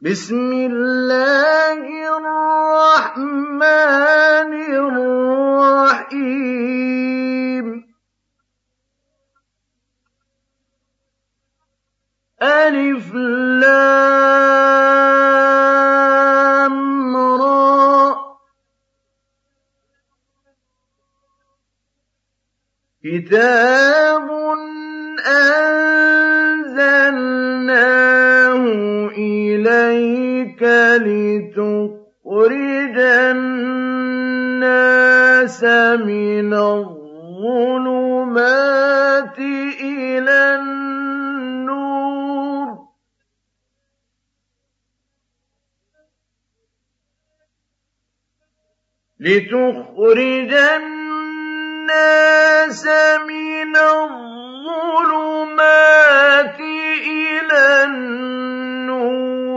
بسم الله الرحمن الرحيم. ألف لام را. كتاب إليك لتخرج الناس من الظلمات إلى النور لتخرج الناس من الظلمات إلى النور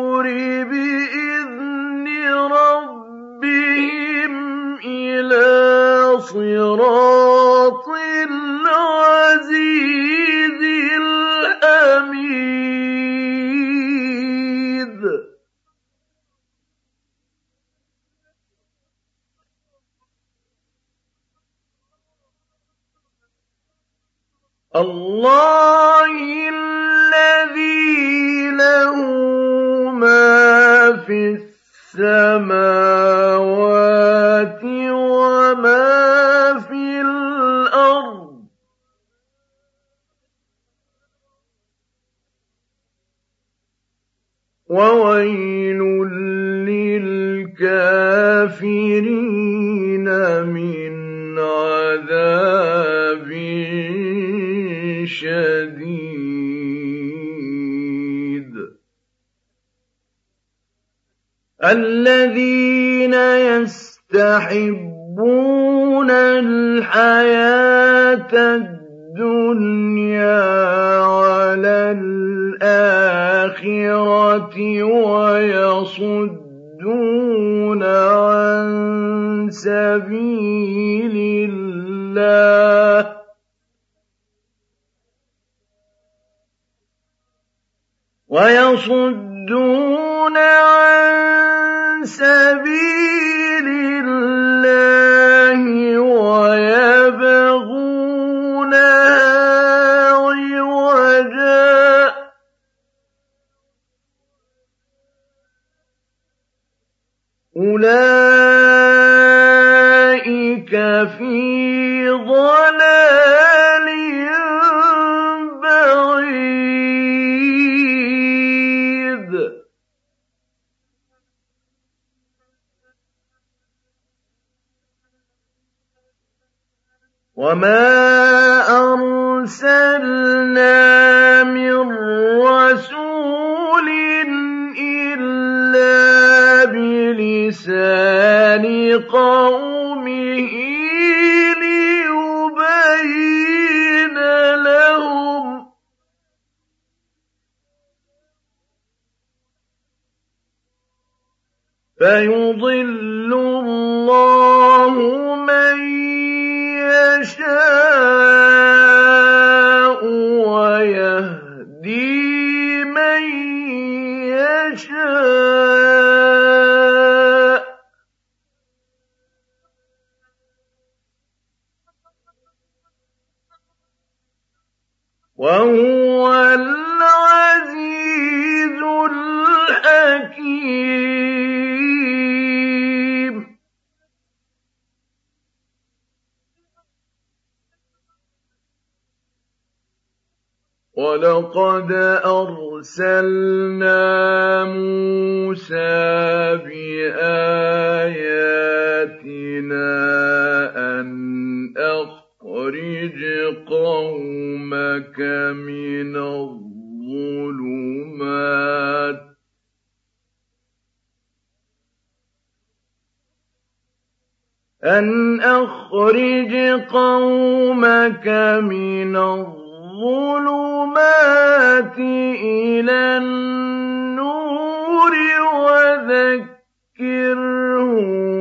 صراط العزيز. الله الذي له ما في السماوات وما في الأرض. وويل الذين يستحبون الحياة الدنيا على الآخرة ويصدون عن سبيل الله ويصدون عن فيضل ولقد أرسلنا وذكرهم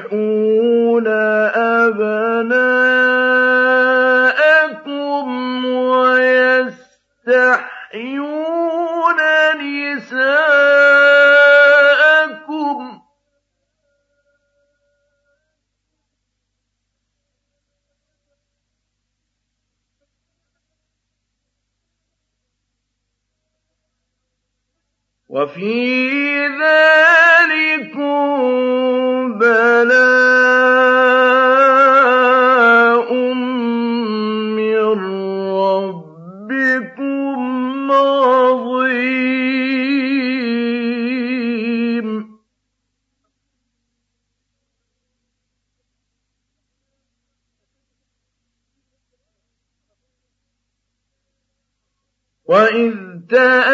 تُنكِحُونَ أَبْنَاءَكُمْ وَيَسْتَحْيُونَ نِسَاءَكُمْ ۚ. وَفِي الدَّاءَ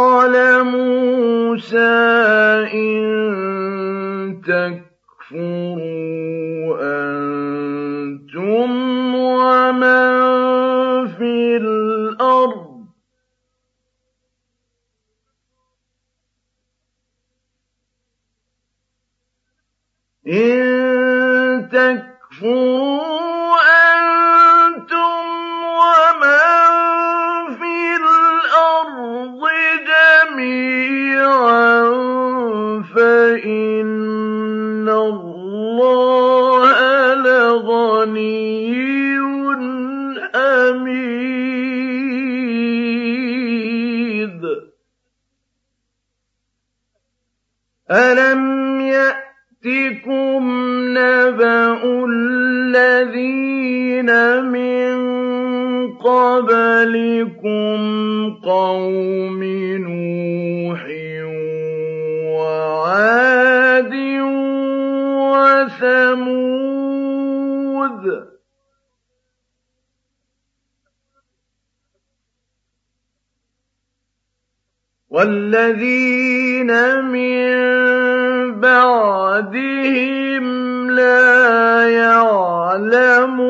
قال موسى إن تكفر والذين من بعدهم لا يعلمهم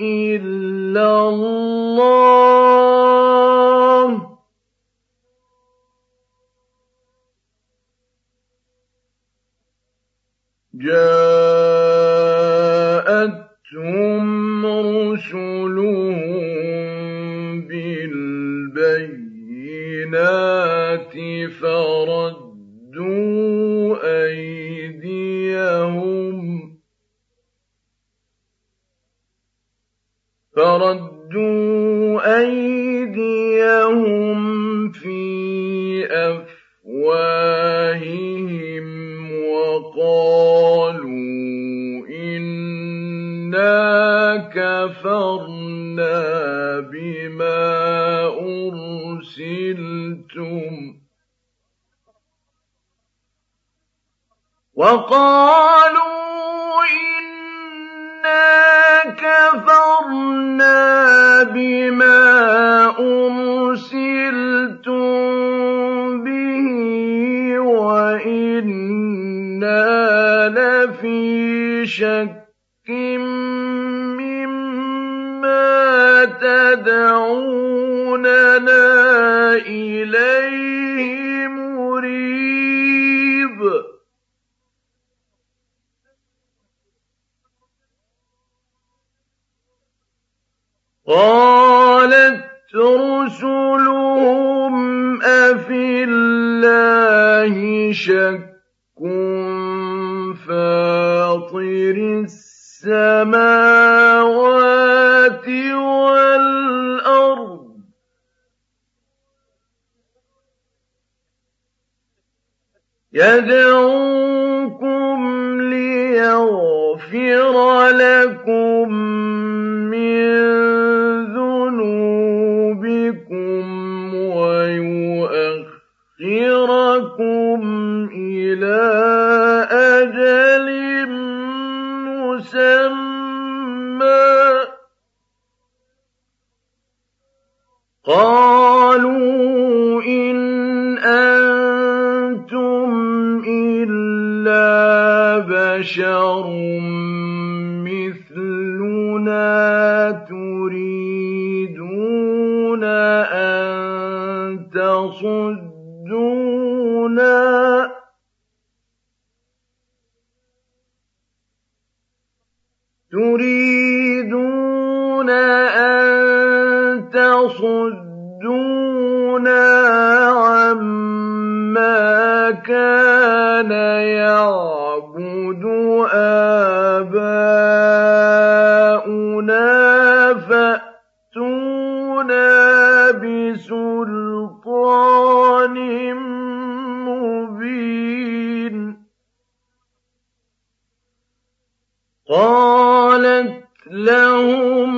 إلا الله. جاء وَالْأَرْضِ ۖ يَدْعُوكُمْ لِيَغْفِرَ لَكُم مِّن ذُنُوبِكُمْ وَيُؤَخِّرَكُمْ إِلَىٰ قَالُوا إِنْ أَنتُمْ إِلَّا بَشَرٌ مِّثْلُنَا تُرِيدُونَ أَن تَصُدُّونَا. كَانَ يَعْبُدُ آبَاؤُنَا فَأْتُونَا بِسُلْطَانٍ مُّبِينٍ. قَالَتْ لَهُمْ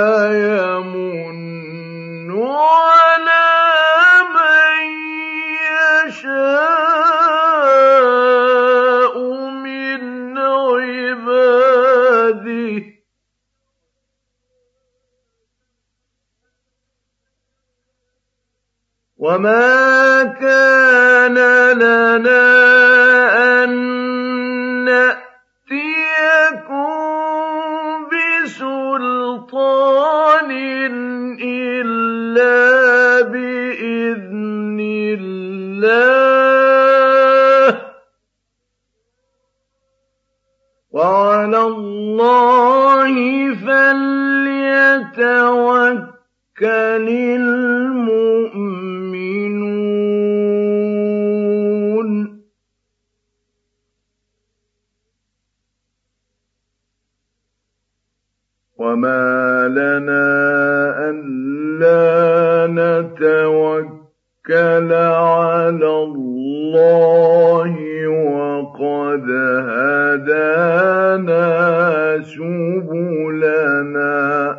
وَمَا كَانَ لَنَا أَن نَّأْتِيَكُم بِسُلْطَانٍ إِلَّا بِإِذْنِ اللَّهِ ۚ وَعَلَى اللَّهِ فَلْيَتَوَكَّلِ الْمُؤْمِنُونَ وَمَا لَنَا أَلَّا نَتَوَكَّلَ عَلَى اللَّهِ وَقَدْ هَدَانَا سُبُلَنَا ۚ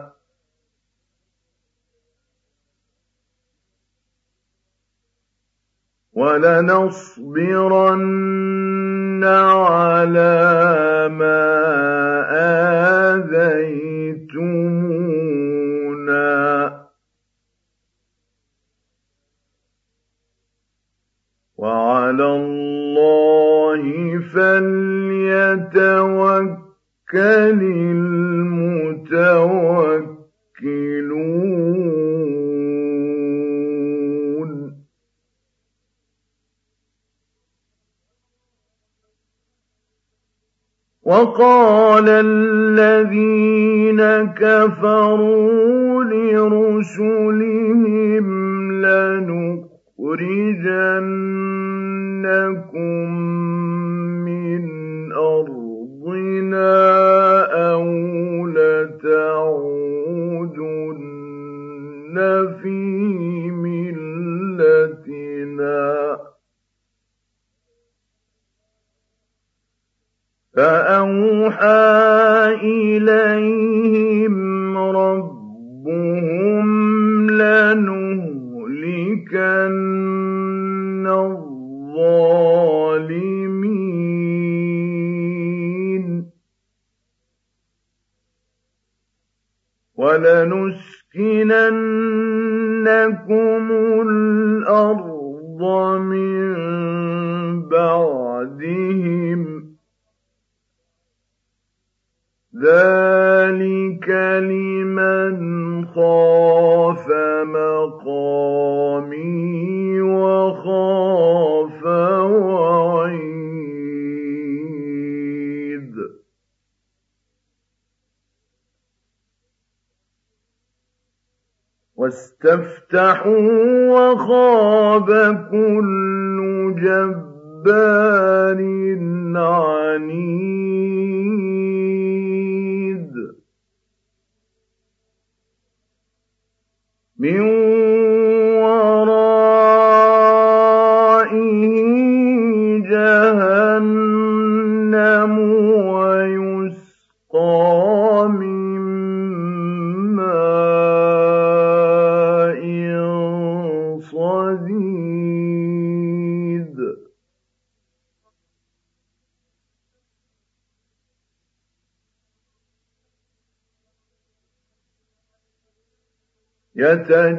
وَلَنَصْبِرَنَّ عَلَىٰ مَا آذَيْتُمُونَا ۚ وَعَلَى اللَّهِ فَلْيَتَوَكَّلِ الْمُتَوَكِّلُونَ. وَقَالَ الَّذِينَ كَفَرُوا لِرُسُلِهِمْ لَنُخْرِجَنَّكُم مِّنْ أَرْضِنَا أَوْ لَتَعُودُنَّ فِي مِلَّتِنَا ۖ. فَأَوْحَىٰ إِلَيْهِمْ رَبُّهُمْ لَنُهْلِكَنَّ الظَّالِمِينَ. وَلَنُسْكِنَنَّكُمُ الْأَرْضَ مِن ذَٰلِكَ لِمَنْ خَافَ مَقَامِي وَخَافَ وَعِيدِ وَاسْتَفْتَحُوا وَخَابَ كُلُّ جَبَّارٍ عَنِيدٍ مِّن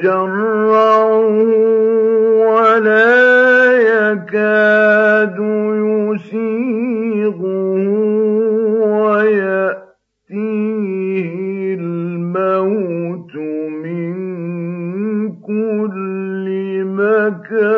يَتَجَرَّعُهُ وَلَا يَكَادُ يُسِيغُهُ وَيَأْتِيهِ الْمَوْتُ مِن كُلِّ مَكَانٍ.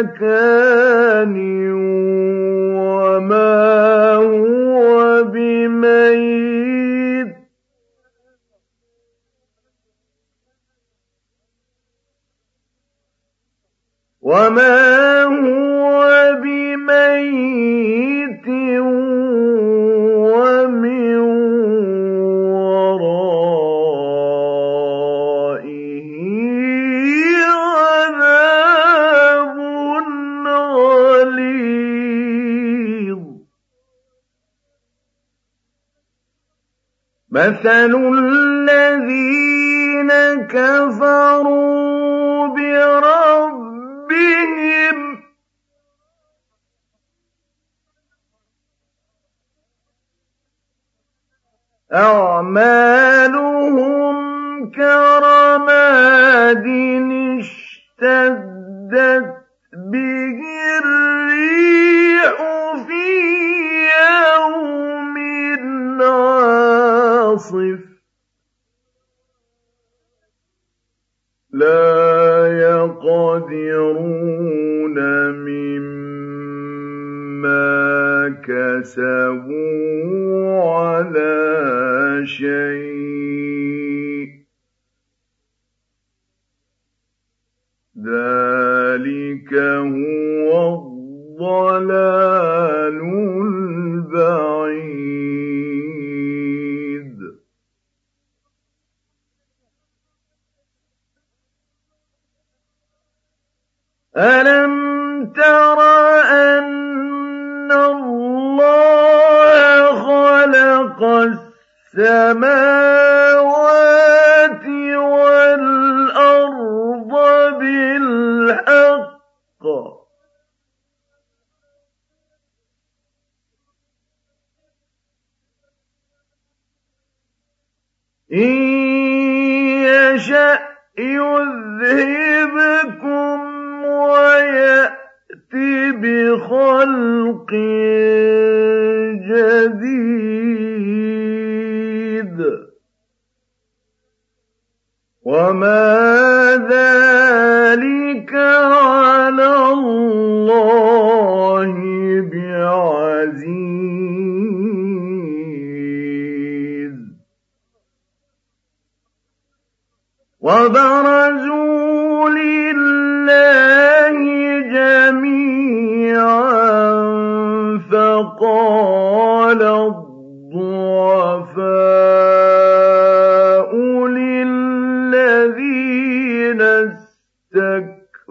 وَمَا مَثَلُ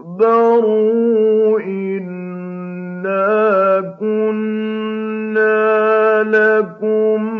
اسْتَكْبَرُوا إِنَّا كُنَّا لَكُمْ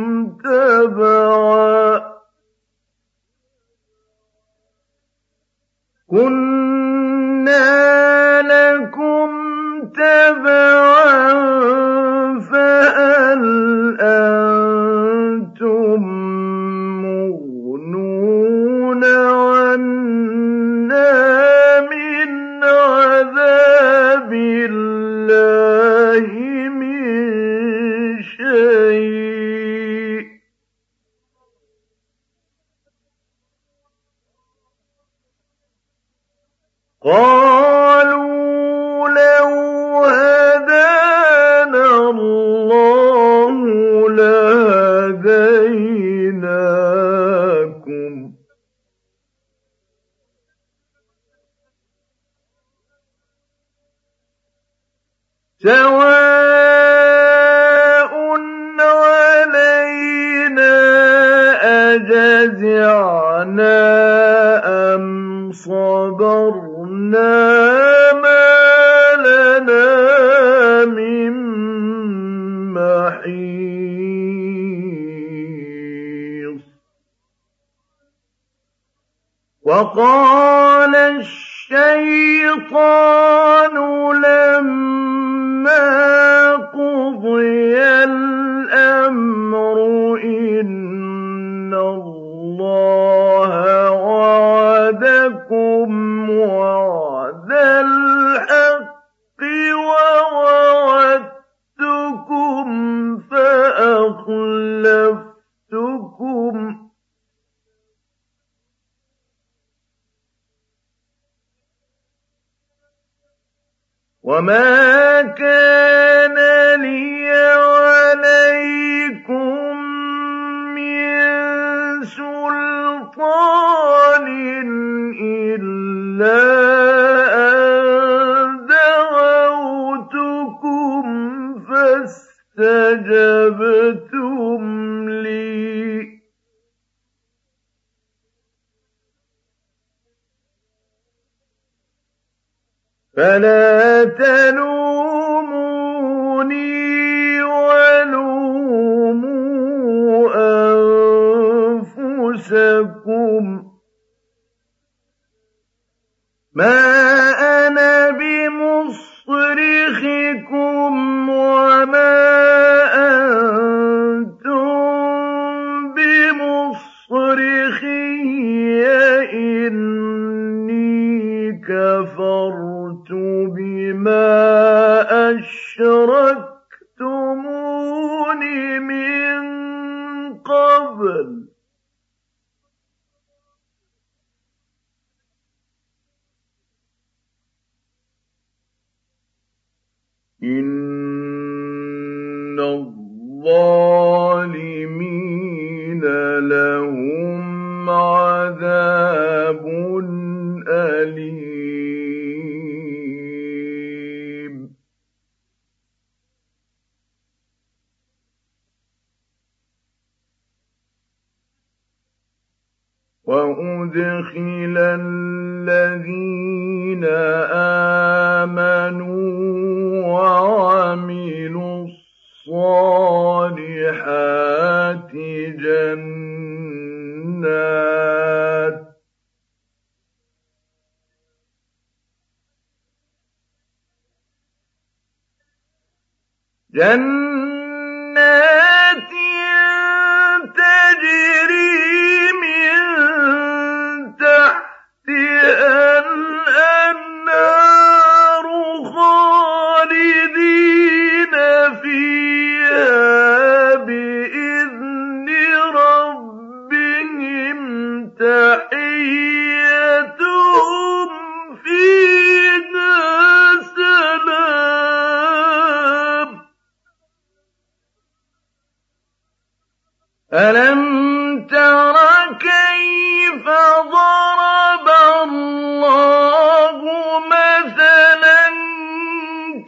الظَّالِمِينَ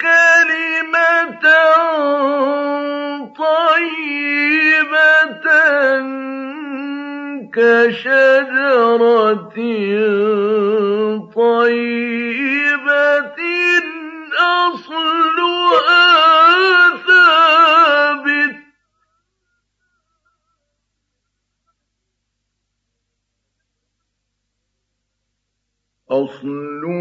كَلِمَةً طَيِّبَةً كَشَجَرَةٍ طَيِّبَةٍ أَصْلُهَا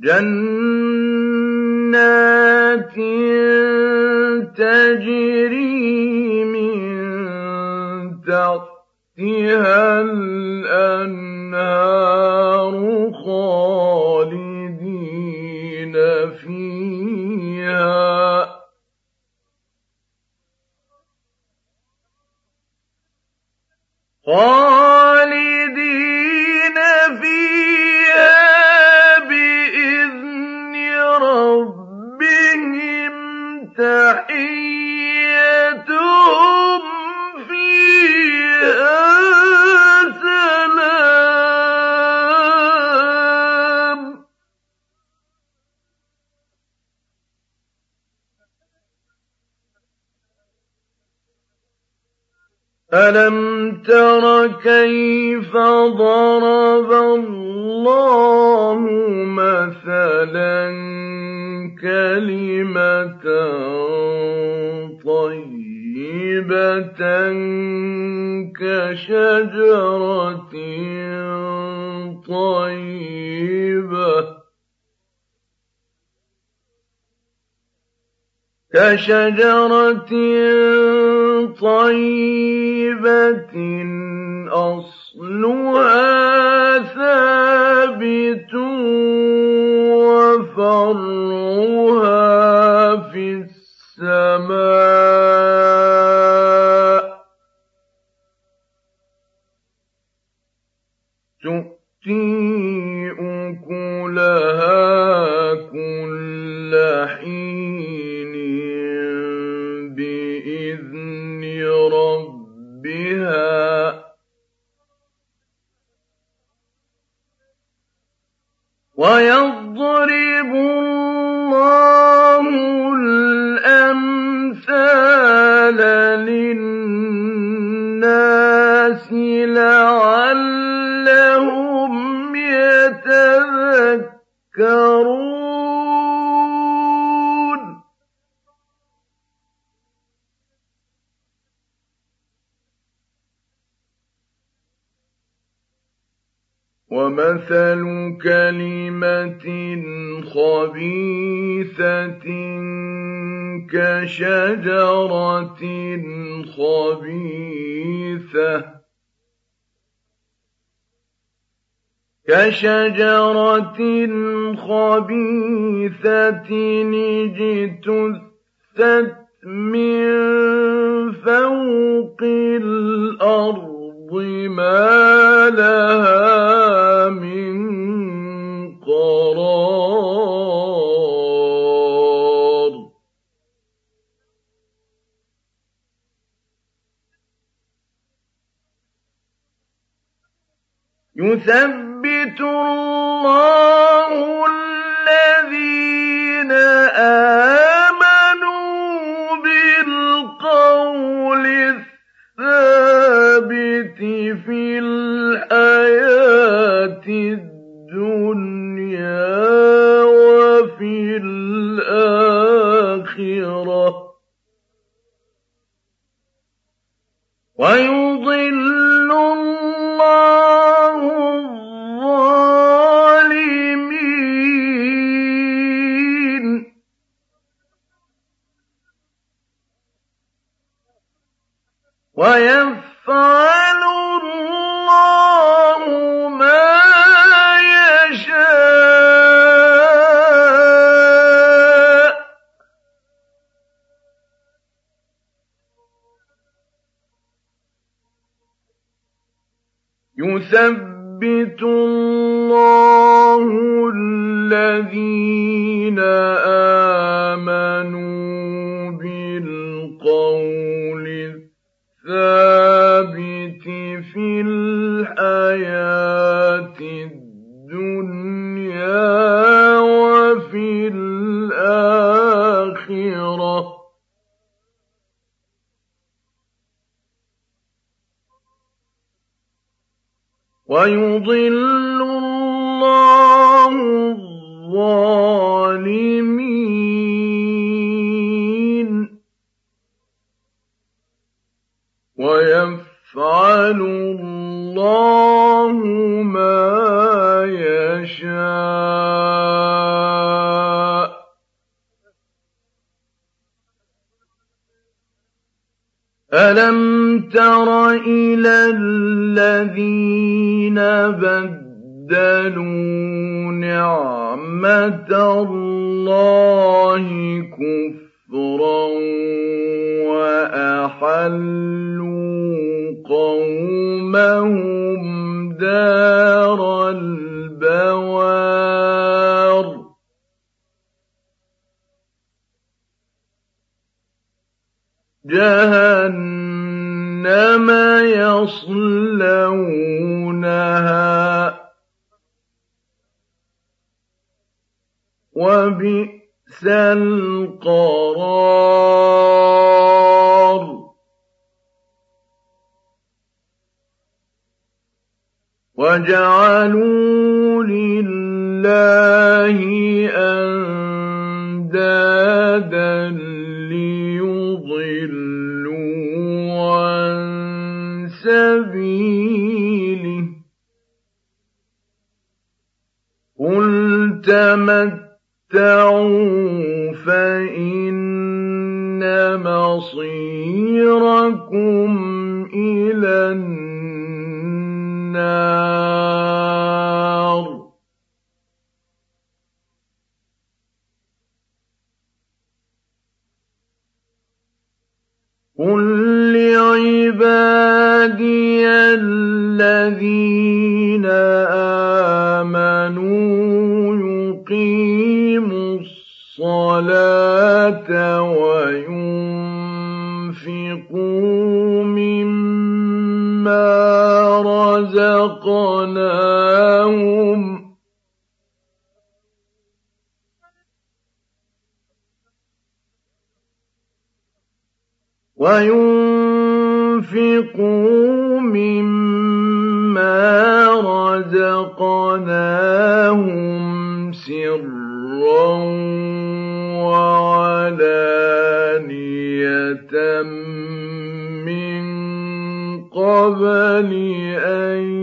جَنَّاتٍ. تَجْرِي مِن تَحْتِهَا الْأَنْهَارُ خَالِدِينَ بِإِذْنِ أَلَمْ تَرَ كَيْفَ ضَرَبَ اللَّهُ مَثَلًا كَلِمَةً طَيِّبَةً كَشَجَرَةٍ طَيِّبَةٍ أَصْلُهَا شجرة خبيثة اجتثت من فوق الأرض ما لها من قرار. يثبت ويضل الله الظالمين. ويفعل الله ما يشاء. ألم تر إلى الذين بدلوا نعمة الله كفرا وأحلوا قومهم دار البوار جهنم يصلونها. وبئس القرار. وجعلوا لله أندادا تمتعوا فإن مصيركم إلى النار وينفقوا مما رزقناهم قبل أن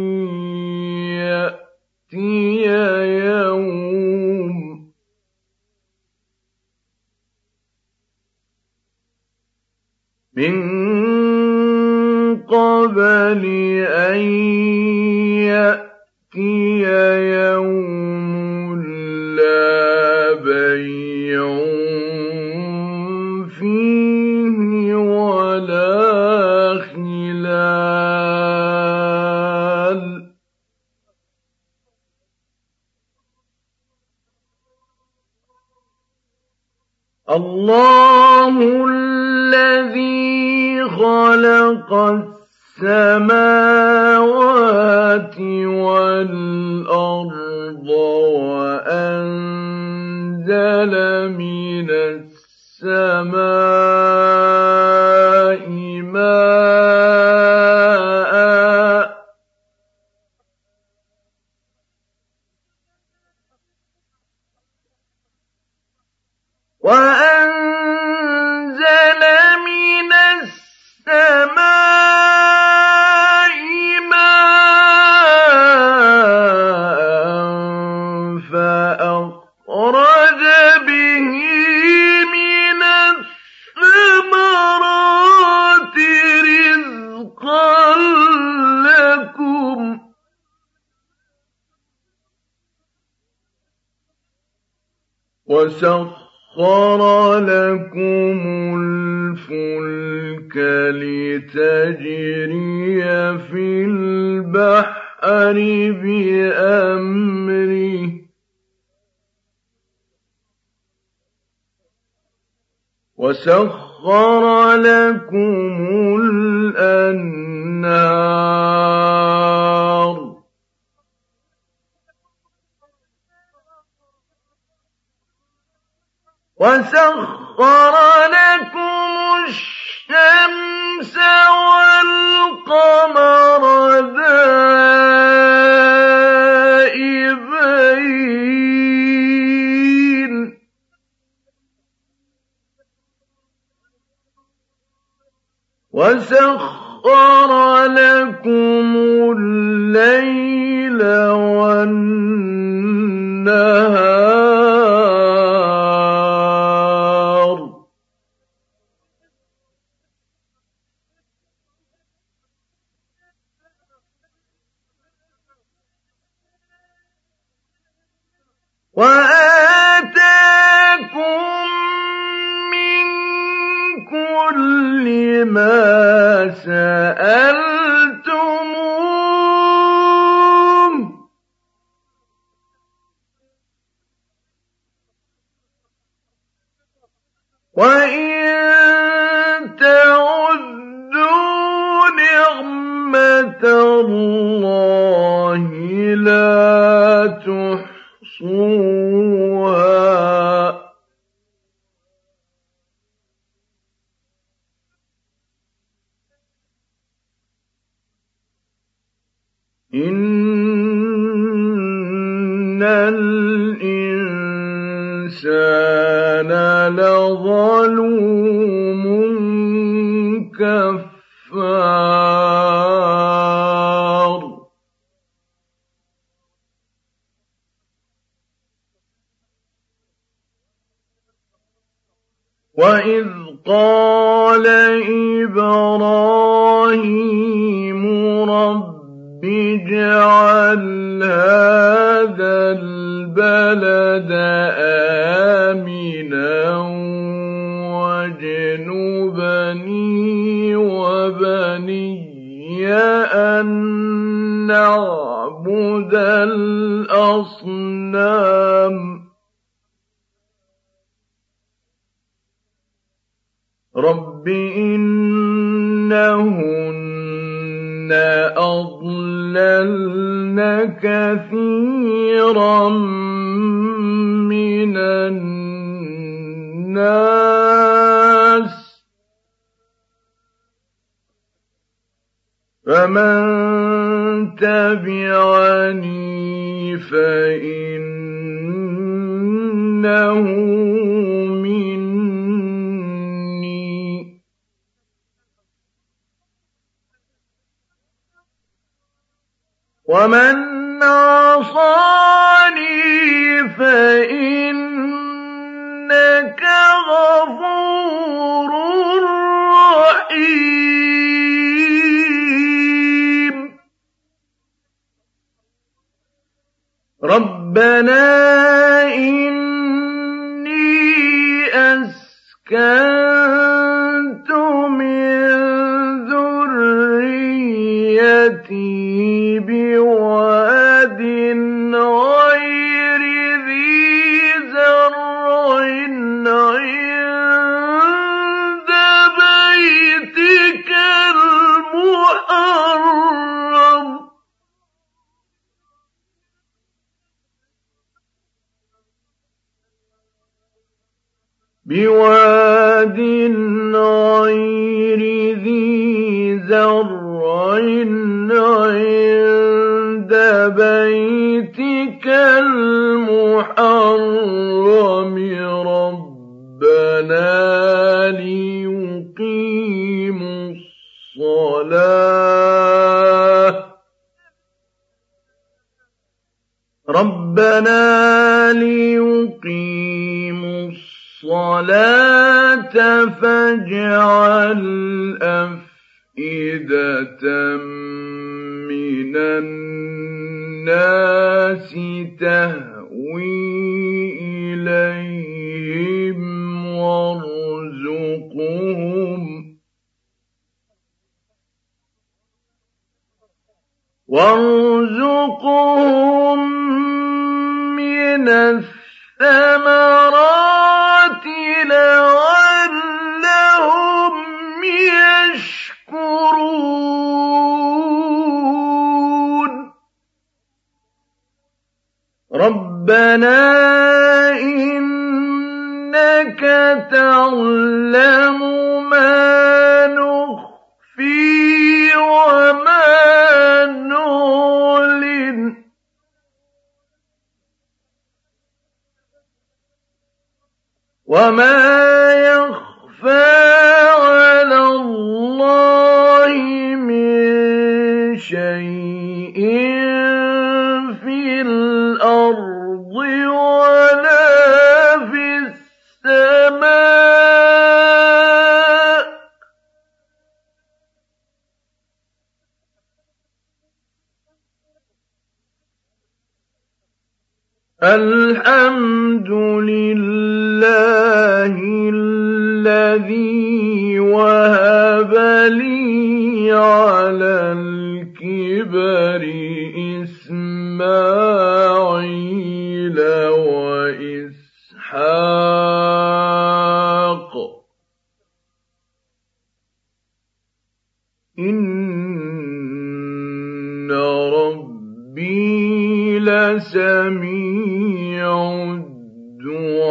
وَسَخَّرَ لَكُمُ الشَّمْسَ وَالْقَمَرَ دَائِبَيْنِ ۖ. وَسَخَّرَ لَكُمُ اللَّيْلَ وَالنَّهَارَ ۚ إِنَّ الْإِنسَانَ لَظَلُومٌ كَفَّارٌ. وَإِذْ قَالَ إِبْرَاهِيمُ اجْعَلْ هَٰذَا الْبَلَدَ آمِنًا وَاجْنُبْنِي وَبَنِيَّ أَن نَّعْبُدَ الْأَصْنَامَ. رَبِّ إِنَّهُنَّ أَضْلَلْنَ كَثِيرًا مِّنَ النَّاسِ ۖ فَمَن تَبِعَنِي فَإِنَّهُ وَمَنْ عَصَانِي فَإِنَّكَ غَفُورٌ رَّحِيمٌ رَبَّنَا إِنِّي وَارْزُقْهُم مِّنَ الثَّمَرَاتِ لَعَلَّهُمْ يَشْكُرُونَ. رَبَّنَا إِنَّكَ تَعْلَمُ وَمَا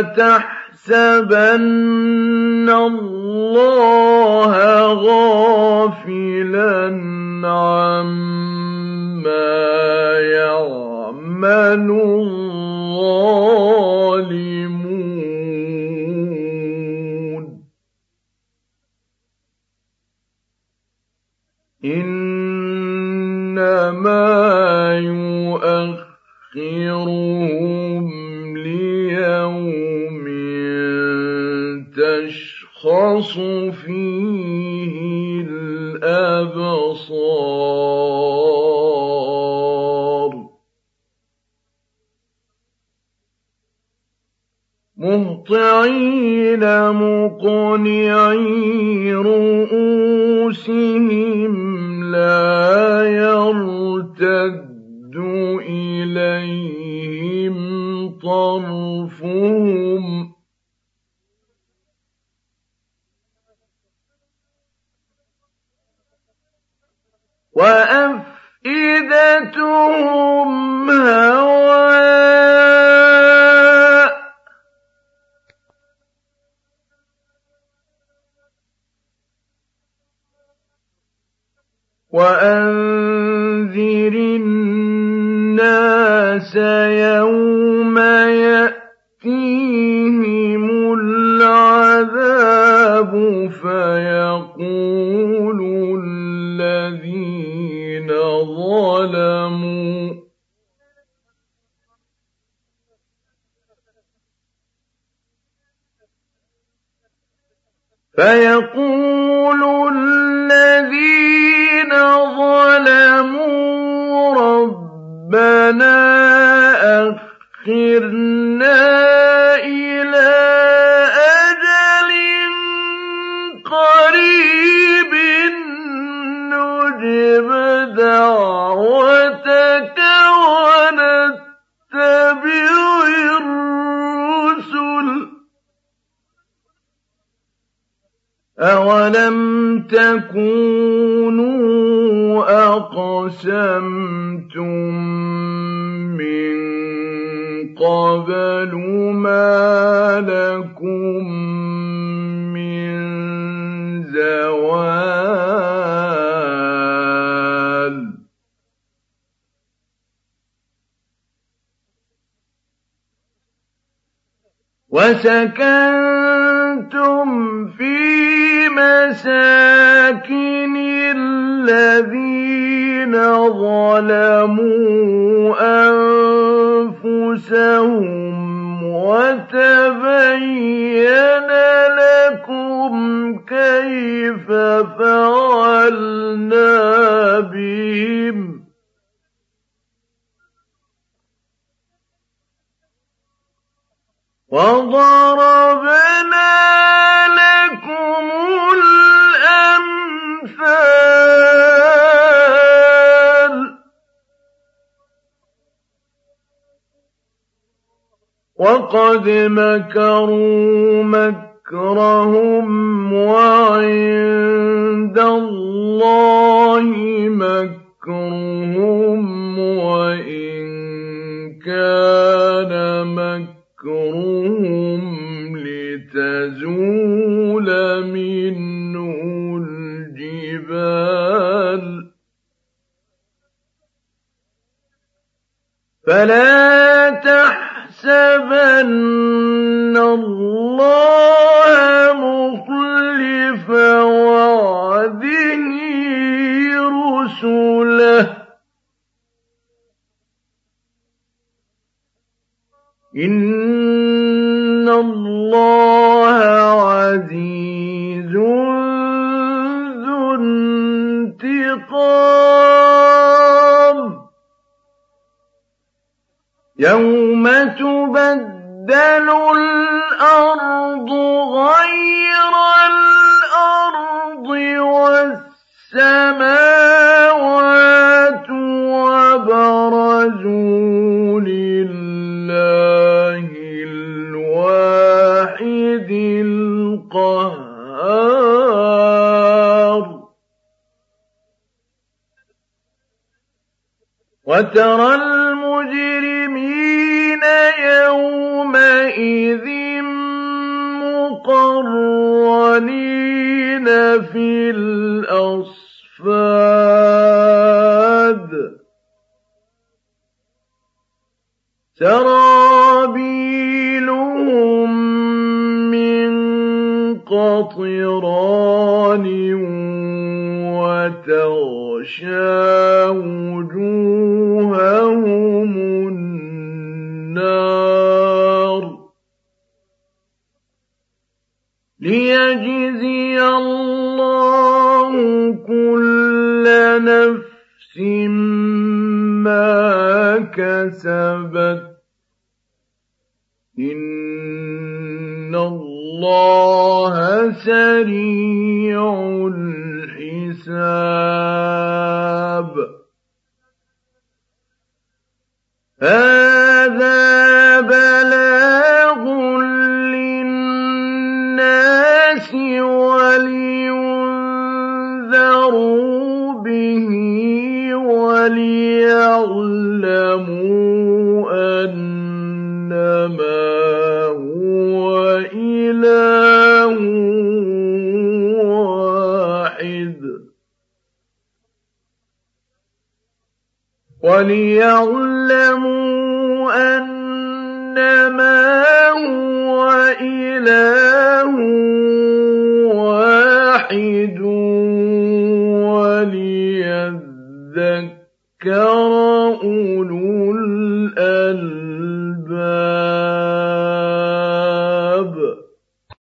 تَحْسَبَنَّ اللَّهَ غَافِلًا عَمَّا يَعْمَلُ الظَّالِمُونَ ۚ. إِنَّمَا يُؤَخِّرُهُمْ تَشْخَصُ فِيهِ الْأَبْصَارُ. مُهْطِعِينَ مُقْنِعِي رُءُوسِهِمْ لَا يَرْتَدُّ إِلَيْهِمْ طَرْفُهُمْ ۖ. وَأَفْئِدَتُهُمْ هَوَاءٌ. وأنذر الناس يوم يأتيهم العذاب فيقول الذين ظلموا فيقول الذين ظلموا ربنا أخرنا إلى وَسَكَنتُمْ اللَّهِ مَكْرُهُمْ وَإِن كَانَ مَكْرُهُمْ لِتَزُولَ مِنْهُ الْجِبَالُ ۚ. فَلَا تَحْسَبَنَّ اللَّهَ إِنَّ اللَّهَ عَزِيزٌ ذُو انتِقَامٍ. يَوْمَ تُبَدَّلُ الْأَرْضُ غَيْرَ الْأَرْضِ وَالسَّمَاوَاتُ وَتَرَى الْمُجْرِمِينَ يَوْمَئِذٍ مُّقَرَّنِينَ فِي الْأَصْفَادِ. سَرَابِيلُهُم مِّن قَطِرَانٍ وَتَغْشَىٰ وُجُوهَهُمُ النَّارُ لِيَجْزِيَ اللَّهُ كُلَّ نَفْسٍ مَّا كَسَبَتْ ۚ إِنَّ اللَّهَ سَرِيعُ الْحِسَابِ هَٰذَا بَلَاغٌ لِّلنَّاسِ وَلِيُنذَرُوا بِهِ وَلِيَعْلَمُوا أَنَّمَا هُوَ إِلَٰهٌ وَاحِدٌ. وَلِيَعْلَمُوا أنما هو إله واحد وليذكر